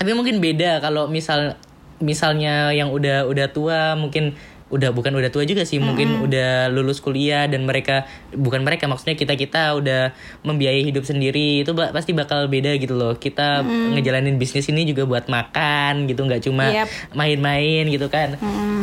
Tapi mungkin beda kalau misal misalnya yang udah udah tua mungkin udah bukan udah tua juga sih mungkin udah lulus kuliah dan mereka bukan mereka maksudnya kita kita udah membiayai hidup sendiri itu ba- pasti bakal beda gitu loh. Kita ngejalanin bisnis ini juga buat makan gitu nggak cuma Yep. main-main gitu kan.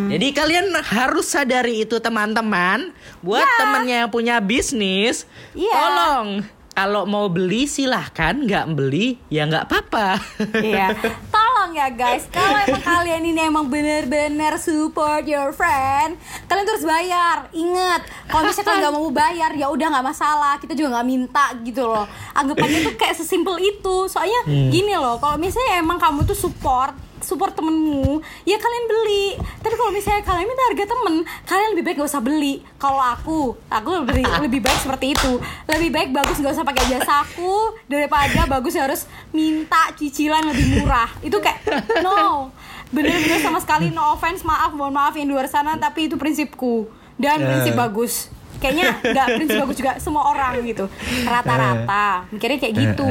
Jadi kalian harus sadari itu teman-teman. Buat temennya yang punya bisnis Iya. tolong. Kalau mau beli silahkan. Nggak beli ya nggak apa-apa. Iya, ya guys. Kalau emang kalian ini emang bener-bener support your friend, kalian terus bayar. Ingat, kalau misalnya kalian nggak mau bayar, ya udah nggak masalah. Kita juga nggak minta gitu loh. Anggapannya tuh kayak sesimpel itu. Soalnya gini loh, kalau misalnya emang kamu tuh support support temenmu ya kalian beli. Tapi kalau misalnya kalian minta harga temen kalian lebih baik gak usah beli. Kalau aku aku lebih lebih baik seperti itu. Lebih baik bagus gak usah pakai jasa aku daripada bagus harus minta cicilan lebih murah. Itu kayak no. Bener-bener sama sekali no offense maaf mohon maaf yang di luar sana tapi itu prinsipku. Dan prinsip bagus. Kayaknya nggak prinsip bagus juga semua orang gitu. Rata-rata. Mikirnya kayak gitu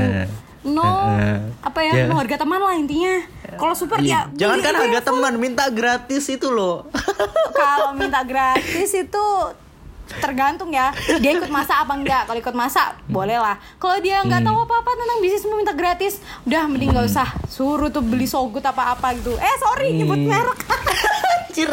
no. Apa ya? Ya. no harga teman lah intinya. Kalau super ya jangan kan harga teman minta gratis itu loh. Kalau minta gratis itu tergantung ya dia ikut masak apa enggak. Kalau ikut masak boleh lah. Kalau dia nggak tahu apa apa tentang bisnis mau minta gratis udah mending nggak usah. Suruh tuh beli sogut apa apa gitu. Eh sorry nyebut merek. Anjir.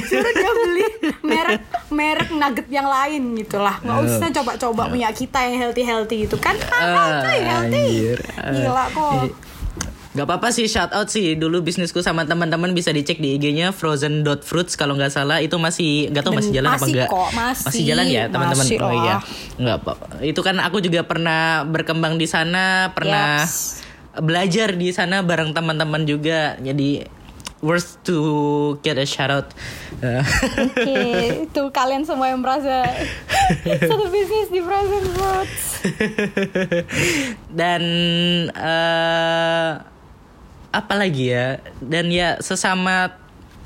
suruh dia beli merek merek nugget yang lain gitulah. Nggak usah coba-coba punya kita yang healthy healthy gitu. Kan Ah, ah, cuy healthy. anjir. gila kok Gak apa-apa sih shout out sih. Dulu bisnisku sama teman-teman bisa dicek di IG-nya frozen.fruits kalau nggak salah. Itu masih nggak tahu masih jalan apa Masih enggak kok, masih. jalan ya teman-teman? Masih oh iya. nggak apa itu kan aku juga pernah berkembang di sana pernah Yes. belajar di sana bareng teman-teman juga. Jadi worth to get a shout out. Oke, itu kalian semua yang merasa satu bisnis di Frozen Fruits. dan eh apa lagi ya dan ya sesama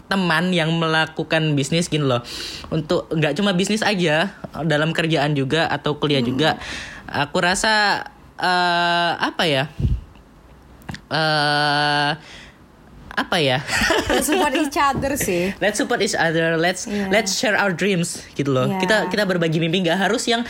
teman yang melakukan bisnis gini loh. Untuk nggak cuma bisnis aja dalam kerjaan juga atau kuliah juga aku rasa eh apa ya eh apa ya? Support each other sih. Let's support each other. Let's Iya. let's share our dreams gitu loh. Iya. kita kita berbagi mimpi. Nggak harus yang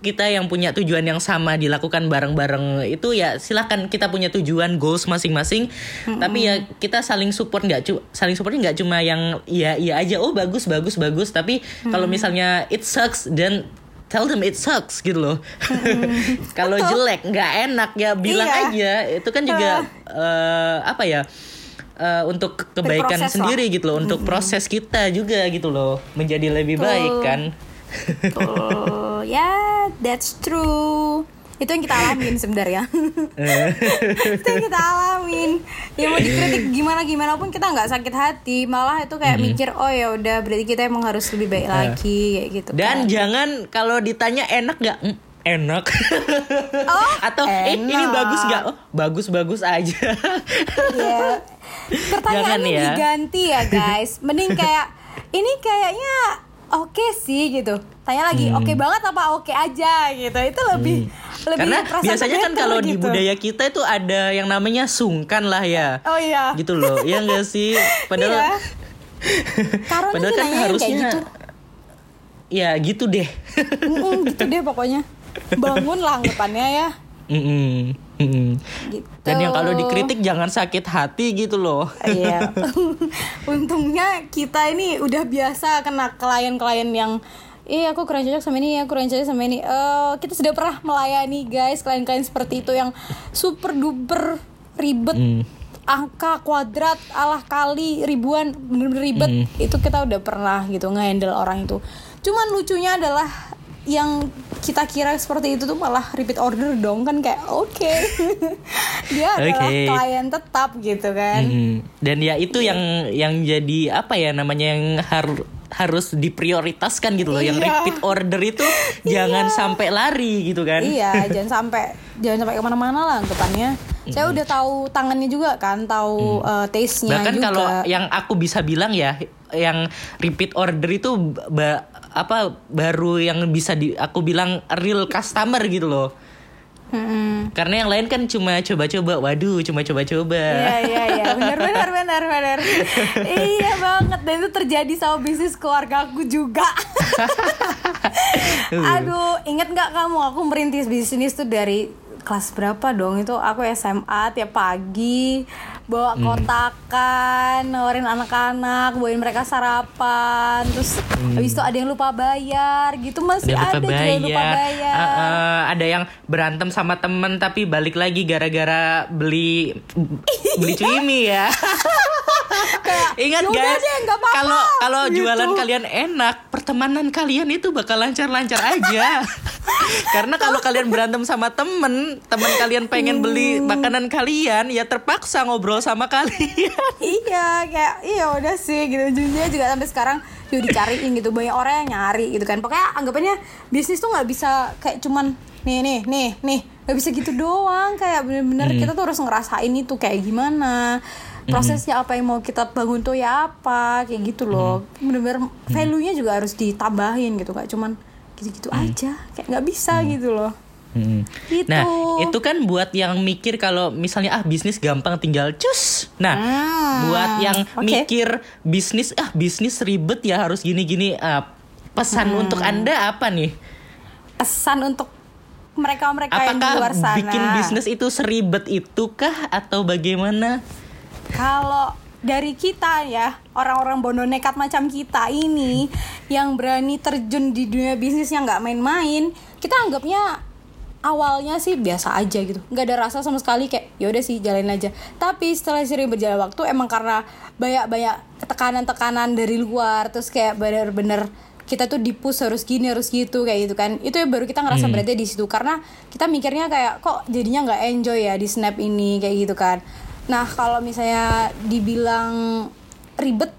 kita yang punya tujuan yang sama dilakukan bareng-bareng. Itu ya silakan kita punya tujuan goals masing-masing. Tapi ya kita saling support nggak cu saling supportnya nggak cuma yang iya iya aja oh bagus bagus bagus. Tapi kalau misalnya it sucks dan tell them it sucks gitu loh. Kalau jelek nggak enak ya bilang Iya. aja. Itu kan juga eh, apa ya eh, untuk kebaikan sendiri gitu loh untuk proses kita juga gitu loh menjadi lebih Betul. baik kan Oh, ya, that's true. Itu yang kita alamin sebenarnya. itu yang kita alamin. Ya mau dikritik gimana gimana pun kita nggak sakit hati, malah itu kayak mikir oh ya udah berarti kita emang harus lebih baik lagi kayak gitu. dan kan. jangan kalau ditanya enak nggak "Mm, enak Oh, atau eh ini enak. bagus nggak oh bagus bagus aja ya pertanyaannya Jangan ya. diganti ya guys mending kayak ini kayaknya oke sih gitu tanya lagi oke banget apa oke aja gitu itu lebih lebih Hmm. karena perasaan biasanya kan kalau di gitu. budaya kita itu ada yang namanya sungkan lah ya oh iya gitu loh ya enggak sih padahal Iya. Karena padahal kan harusnya kayak gitu. ya gitu deh Mm-mm, gitu deh pokoknya bangun lah anggapannya ya Mm-mm. Gitu dan yang kalau dikritik jangan sakit hati gitu loh Iya. Untungnya kita ini udah biasa kena klien-klien yang Eh aku kurang cocok sama ini, aku kurang cocok sama ini. Eh kita sudah pernah melayani guys klien-klien seperti itu yang super duper ribet, Hmm. angka kuadrat, alah kali ribuan, bener-bener ribet. Hmm. Itu kita udah pernah gitu nge-handle orang itu. Cuman lucunya adalah yang kita kira seperti itu tuh malah repeat order dong kan kayak oke dia adalah Oke. klien tetap gitu kan Mm. Dan ya itu yang yang jadi apa ya namanya yang har- harus diprioritaskan gitu loh. Yang Iya. repeat order itu jangan sampai lari gitu kan. Iya, jangan sampai jangan sampai ke mana-mana lah anggapannya. Saya udah tahu tangannya juga kan, tahu eh, taste-nya Bahkan juga. kalau yang aku bisa bilang ya, yang repeat order itu apa baru yang bisa di aku bilang real customer gitu loh. Mm-mm. Karena yang lain kan cuma coba-coba. Waduh, cuma coba-coba. Iya iya iya benar benar benar benar. iya banget dan itu terjadi sama bisnis keluarga aku juga. Aduh, inget nggak kamu aku merintis bisnis tuh dari kelas berapa dong itu aku SMA tiap pagi bawa Hmm. kotakan nawarin anak-anak bawain mereka sarapan terus habis itu ada yang lupa bayar gitu masih ada lupa juga yang lupa bayar. Ah, ah, ada yang berantem sama temen tapi balik lagi gara-gara beli beli cuimi ya. Ingat "Yaudah guys, deh, nggak apa-apa." kalau kalau Gitu. jualan kalian enak, pertemanan kalian itu bakal lancar-lancar aja. Karena kalau kalian berantem sama temen, temen kalian pengen beli Hmm. makanan kalian, ya terpaksa ngobrol sama kalian. iya kayak iya udah sih gitu. Ujungnya juga sampai sekarang juga dicariin gitu. Banyak orang yang nyari gitu kan. Pokoknya anggapannya bisnis tuh nggak bisa kayak cuman nih nih nih nih. Nggak bisa gitu doang. Kayak bener-bener kita tuh harus ngerasain itu kayak gimana. Prosesnya apa yang mau kita bangun tuh ya apa kayak gitu loh. Bener-bener value-nya juga harus ditambahin gitu. Kayak cuman gitu-gitu aja. Kayak nggak bisa gitu loh Hmm. Gitu. Nah, itu kan buat yang mikir kalau misalnya ah bisnis gampang tinggal cus. Nah, Hmm, buat yang oke. mikir bisnis ah bisnis ribet ya harus gini-gini. Ah, pesan Hmm. untuk Anda apa nih? pesan untuk mereka-mereka yang di Apakah luar sana bikin bisnis itu seribet itukah atau bagaimana? Kalau dari kita ya orang-orang bondo nekat macam kita ini yang berani terjun di dunia bisnis yang nggak main-main, kita anggapnya awalnya sih biasa aja gitu, nggak ada rasa sama sekali kayak ya udah sih jalanin aja. Tapi setelah sering berjalan waktu emang karena banyak-banyak tekanan-tekanan dari luar, terus kayak bener-bener kita tuh dipus harus gini harus gitu kayak gitu kan. Itu ya baru kita ngerasa berarti di situ. Karena kita mikirnya kayak kok jadinya nggak enjoy ya di snap ini? Kayak gitu kan. Nah kalau misalnya dibilang ribet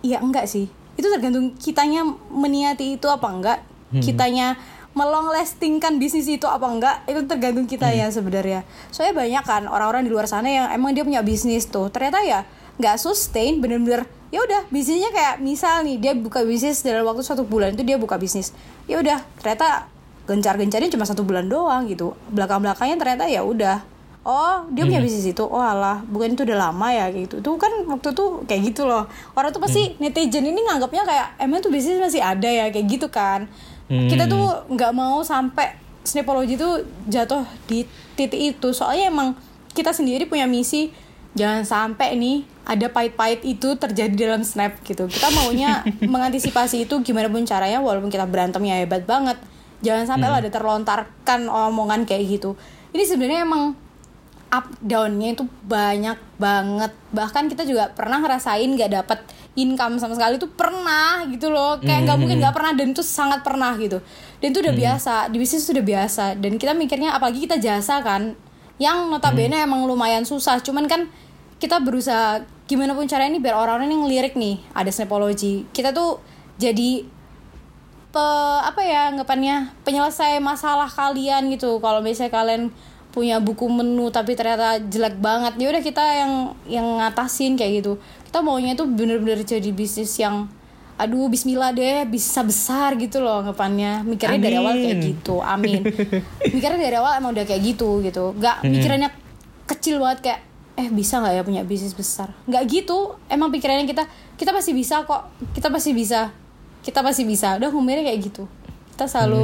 ya enggak sih. Itu tergantung kitanya meniati itu apa enggak. Kitanya melong lastingkan bisnis itu apa enggak itu tergantung kita ya sebenarnya. Soalnya banyak kan orang-orang di luar sana yang emang dia punya bisnis tuh. Ternyata ya nggak sustain bener-bener ya udah bisnisnya kayak misal nih dia buka bisnis dalam waktu satu bulan itu dia buka bisnis. Ya udah ternyata gencar-gencarnya cuma satu bulan doang gitu. Belakang-belakangnya ternyata ya udah. Oh dia punya bisnis itu? Oh alah bukan itu udah lama ya gitu. Tuh kan waktu itu kayak gitu loh. Orang tuh pasti netizen ini nganggapnya kayak emang tuh bisnis masih ada ya? Kayak gitu kan kita tuh nggak mau sampai snapology tuh jatuh di titik itu. Soalnya emang kita sendiri punya misi jangan sampai nih ada pahit-pahit itu terjadi dalam snap gitu. Kita maunya mengantisipasi itu gimana pun caranya walaupun kita berantemnya hebat banget. Jangan sampai lah ada terlontarkan omongan kayak gitu. Ini sebenarnya emang up downnya itu banyak banget. Bahkan kita juga pernah ngerasain gak dapet income sama sekali tuh pernah gitu loh. Kayak nggak mungkin nggak pernah dan itu sangat pernah gitu. Dan itu udah biasa di bisnis itu udah biasa. Dan kita mikirnya apalagi kita jasa kan yang notabene emang lumayan susah. Cuman kan kita berusaha gimana pun caranya nih biar orang-orang yang ngelirik nih. Ada snapology. Kita tuh jadi pe, apa ya anggapannya penyelesai masalah kalian gitu. Kalau misalnya kalian punya buku menu tapi ternyata jelek banget. Ya udah kita yang yang ngatasin kayak gitu. Kita maunya itu bener-bener jadi bisnis yang aduh Bismillah deh bisa besar gitu loh anggapannya. Mikirnya dari awal kayak Amin. gitu. Amin. Mikirnya dari awal emang udah kayak gitu gitu. Nggak mikirannya kecil banget kayak eh bisa nggak ya punya bisnis besar? Nggak gitu. Emang pikirannya kita kita pasti bisa kok. Kita pasti bisa. Kita pasti bisa. Udah ngomongnya kayak gitu kita selalu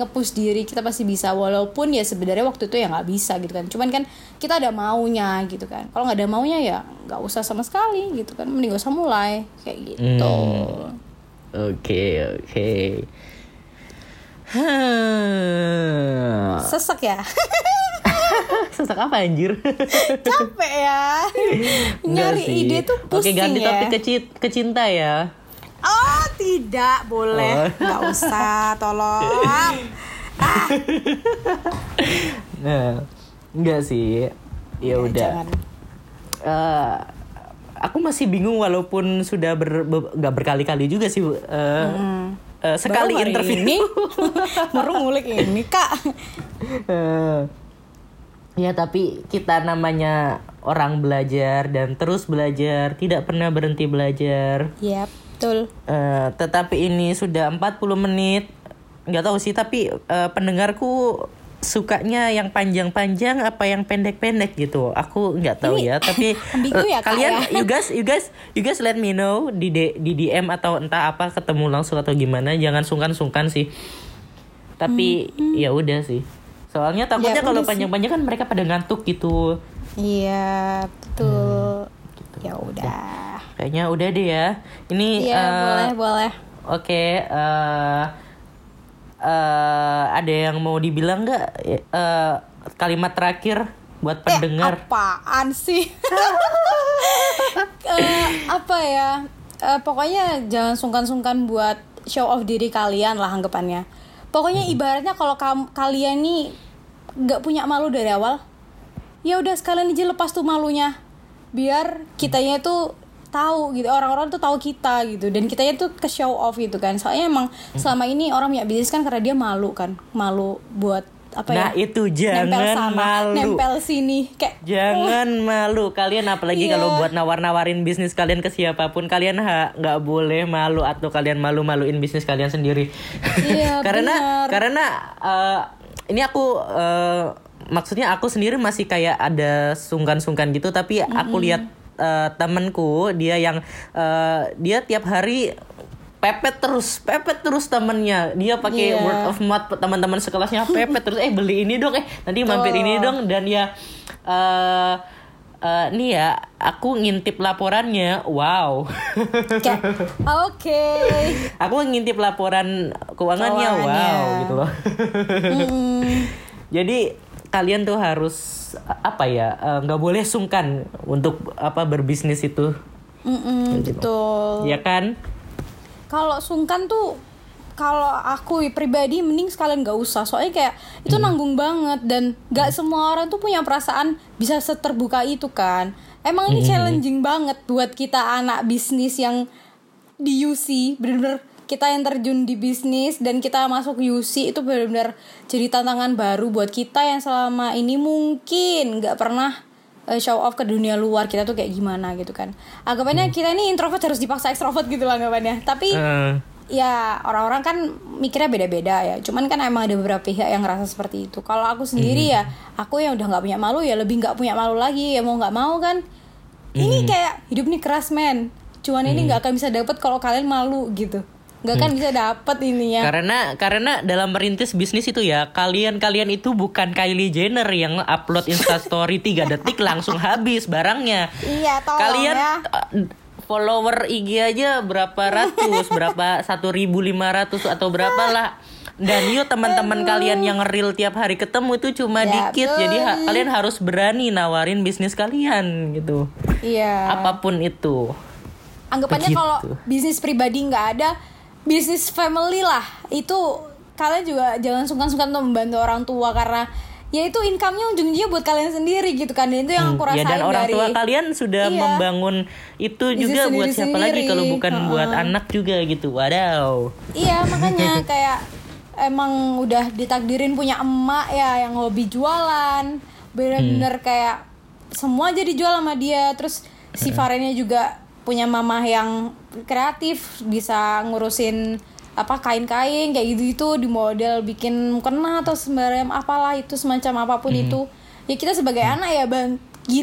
nge-push diri kita pasti bisa walaupun ya sebenarnya waktu itu ya nggak bisa gitu kan. Cuman kan kita ada maunya gitu kan. Kalau nggak ada maunya ya nggak usah sama sekali gitu kan. Mending gak usah mulai kayak gitu. Oke, oke. Hmm. sesek ya? Sesak apa anjir? capek ya. Nyari ide tuh Oke, pusing ganti ya topik ke, ci- ke cinta ya. oh tidak boleh Oh. nggak usah tolong Nah, enggak sih. Ya udah. Eh, aku masih bingung walaupun sudah ber, be- nggak berkali-kali juga sih eh, eh, sekali Baru interview. ini baru ngulik ini kak Eh, ya tapi kita namanya orang belajar dan terus belajar, tidak pernah berhenti belajar. ya betul Eh, tetapi ini sudah 40 menit. nggak tahu sih tapi eh, pendengarku sukanya yang panjang-panjang apa yang pendek-pendek gitu. Aku nggak tahu ya, tapi ya, Kak, kalian ya? you guys you guys you guys let me know di D- di DM atau entah apa ketemu langsung atau gimana. Jangan sungkan-sungkan sih. Tapi ya udah sih. Soalnya takutnya Ya kalau panjang-panjang kan mereka pada ngantuk gitu. iya betul ya udah Kayaknya udah deh ya. Ini iya eh, boleh boleh Oke, eh eh, ada yang mau dibilang nggak Eh, kalimat terakhir buat pendengar? Eh, apaan sih? Eh, apa ya? Eh, pokoknya jangan sungkan-sungkan buat show off diri kalian lah anggapannya. Pokoknya ibaratnya kalau kalian nih nggak punya malu dari awal, ya udah sekalian aja lepas tuh malunya, biar kitanya tuh tahu gitu orang-orang tuh tahu kita gitu dan kitanya tuh ke show off gitu kan soalnya emang selama ini orang punya bisnis kan karena dia malu kan malu buat apa ya Nah, itu nempel jangan sana, malu. nempel sini kayak Jangan malu kalian apalagi Iya. kalau buat nawar-nawarin bisnis kalian ke siapa pun kalian nggak boleh malu atau kalian malu-maluin bisnis kalian sendiri. Iya, karena benar. karena eh, ini aku eh, maksudnya aku sendiri masih kayak ada sungkan-sungkan gitu tapi aku lihat eh, temenku dia yang eh, dia tiap hari pepet terus pepet terus temennya. Dia pakai Iya. word of mouth teman-teman sekelasnya pepet terus eh beli ini dong eh nanti mampir ini dong. Dan ya eh eh, nih ya aku ngintip laporannya wow. Oke. Aku ngintip laporan keuangannya, Keuangannya. wow gitu loh. Mm, jadi kalian tuh harus apa ya eh, nggak boleh sungkan untuk apa berbisnis itu. Mm-mm, betul. Ya kan? Kalau sungkan tuh kalau aku pribadi mending sekalian gak usah. Soalnya kayak itu Hmm. nanggung banget. Dan gak semua orang tuh punya perasaan bisa seterbuka itu kan. Emang Hmm. ini challenging banget buat kita anak bisnis yang di UC bener-bener kita yang terjun di bisnis dan kita masuk UC itu benar-benar jadi tantangan baru buat kita yang selama ini mungkin nggak pernah eh, show off ke dunia luar kita tuh kayak gimana gitu kan anggapannya kita ini introvert harus dipaksa ekstrovert gitu lah anggapannya tapi Eh, ya orang-orang kan mikirnya beda-beda ya. Cuman kan emang ada beberapa pihak yang ngerasa seperti itu. Kalau aku sendiri ya, aku yang udah nggak punya malu ya lebih nggak punya malu lagi ya mau nggak mau kan. Ini kayak hidup nih keras men. Cuman ini nggak akan bisa dapet kalau kalian malu gitu. Nggak akan bisa dapet ininya. Karena karena dalam merintis bisnis itu ya kalian-kalian itu bukan Kylie Jenner yang upload Instastory 3 detik langsung habis barangnya. Iya, tolong Kalian ya. uh, follower IG aja berapa ratus, berapa 1500 atau berapa lah. Dan yuk teman-teman kalian yang real tiap hari ketemu itu cuma Ya, dikit. Jadi ha- betul. kalian harus berani nawarin bisnis kalian gitu. Iya. Apa pun itu. anggapannya kalau bisnis pribadi nggak ada bisnis family lah itu kalian juga jangan sungkan-sungkan untuk membantu orang tua karena ya itu income-nya ujung-ujungnya buat kalian sendiri gitu kan dan itu yang aku ya rasain dan orang dari tua kalian sudah Iya. membangun itu juga buat siapa lagi kalau bukan Heeh. buat anak juga gitu. Wadaw. iya makanya kayak emang udah ditakdirin punya emak ya yang hobi jualan bener-bener Hmm. kayak semua jadi jual sama dia terus si Farennya juga punya mamah yang kreatif bisa ngurusin apa kain-kain kayak gitu itu di model bikin kena atau sembarang apalah itu semacam apa pun Hmm. itu ya kita sebagai anak ya bang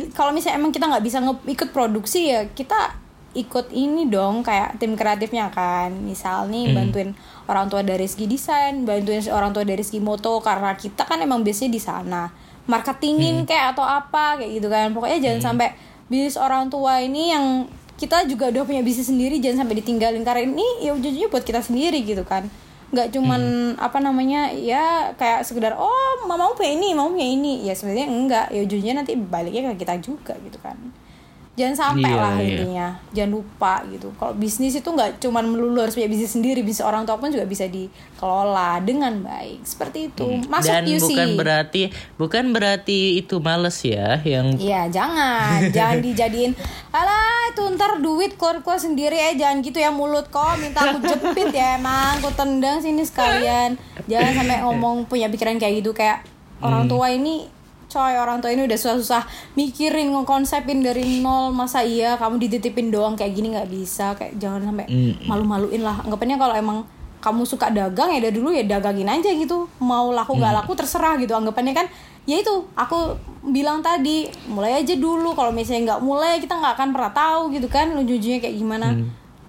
kalau misalnya emang kita nggak bisa nge- ikut produksi ya kita ikut ini dong kayak tim kreatifnya kan misal nih Hmm. bantuin orang tua dari segi desain bantuin orang tua dari segi moto karena kita kan emang biasanya di sana marketingin Hmm. kayak atau apa kayak gitu kan pokoknya jangan sampai bisnis orang tua ini yang kita juga udah punya bisnis sendiri jangan sampai ditinggalin. Karena ini ya ujung-ujungnya buat kita sendiri gitu kan. Nggak cuman Hmm. apa namanya ya kayak sekedar oh mau mau punya ini mau punya ini. Ya sebenarnya enggak. Ya ujungnya nanti baliknya ke kita juga gitu kan jangan sampai Iya, lah iya. intinya. Jangan lupa gitu. Kalau bisnis itu nggak cuman melulu harus punya bisnis sendiri bisnis orang tua pun juga bisa dikelola dengan baik. Seperti itu. Masuk Dan you bukan berarti bukan berarti itu males ya yang Iya jangan. Jangan dijadiin Alah itu ntar duit keluar-keluar sendiri eh Jangan gitu ya mulut kok Minta aku jepit ya emang. Aku tendang sini sekalian. Jangan sampai ngomong punya pikiran kayak gitu. Kayak orang tua ini Coy orang tua ini udah susah-susah Mikirin ngekonsepin dari nol Masa iya kamu dititipin doang kayak gini nggak bisa Kayak jangan sampai Mm. malu-maluin lah. Anggapannya kalau emang kamu suka dagang ya dari dulu ya dagangin aja gitu. Mau laku nggak laku terserah gitu. Anggapannya kan ya itu aku bilang tadi mulai aja dulu. Kalau misalnya nggak mulai kita nggak akan pernah tahu gitu kan ujung-ujungnya kayak gimana.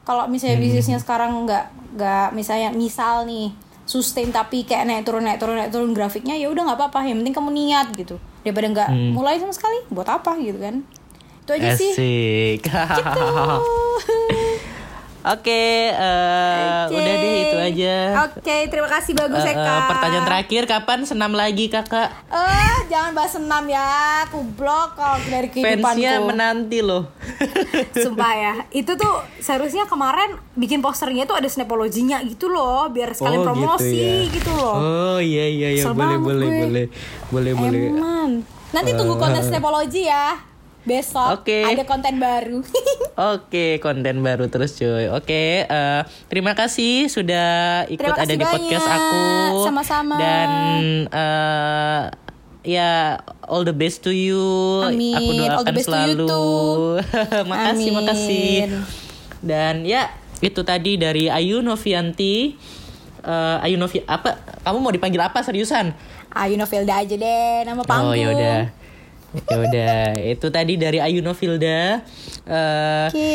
Kalau misalnya bisnisnya sekarang nggak nggak misalnya misal nih sustain tapi kayak naik turun naik turun naik turun grafiknya ya udah nggak apa-apa yang penting kamu niat gitu. Daripada nggak mulai sama sekali buat apa gitu kan. Itu aja sih. Asik. Oke, eh, Oke. udah deh itu aja. Oke, terima kasih bagus Eh, eh, kak. pertanyaan terakhir, kapan senam lagi kakak? Eh, jangan bahas senam ya. Aku blok kalau dari Fansnya kehidupanku. menanti loh. Sumpah ya. Itu tuh seharusnya kemarin bikin posternya tuh ada snapology-nya gitu loh, biar sekalian Oh, gitu promosi ya. gitu, loh. Oh iya iya iya boleh boleh gue. boleh boleh boleh. Eman. Nanti tunggu konten snapology ya. Besok Oke. ada konten baru. Oke, konten baru terus cuy. Oke, eh, terima kasih sudah ikut Terima ada kasih di podcast aku. Sama-sama. Dan eh, ya all the best to you. Amin. Aku doakan All the best to you selalu. too. makasih, Amin. makasih. Dan ya itu tadi dari Ayu Novianti. Eh, Ayu Novi apa? Kamu mau dipanggil apa seriusan? Ayo Novelda aja deh, nama panggung. Oh ya udah. Ya udah, itu tadi dari Ayu Novilda. Eh, Oke.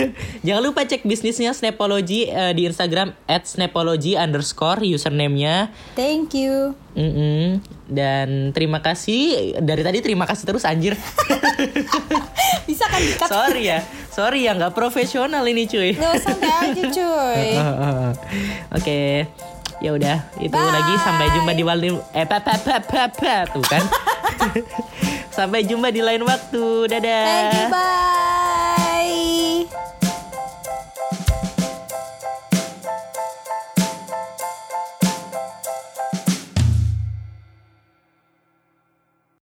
Jangan lupa cek bisnisnya Snapology eh, di Instagram @snapology underscore username-nya. Thank you. Mm-mm. Dan terima kasih dari tadi terima kasih terus anjir. Bisa kan dikat? sorry ya, sorry ya nggak profesional ini cuy. Nggak santai aja cuy. Oke, ya udah itu Bye. lagi sampai jumpa di wali eh pa, pa, pa, pa, pa, tuh kan. Sampai jumpa di lain waktu. Dadah. Thank you. Bye.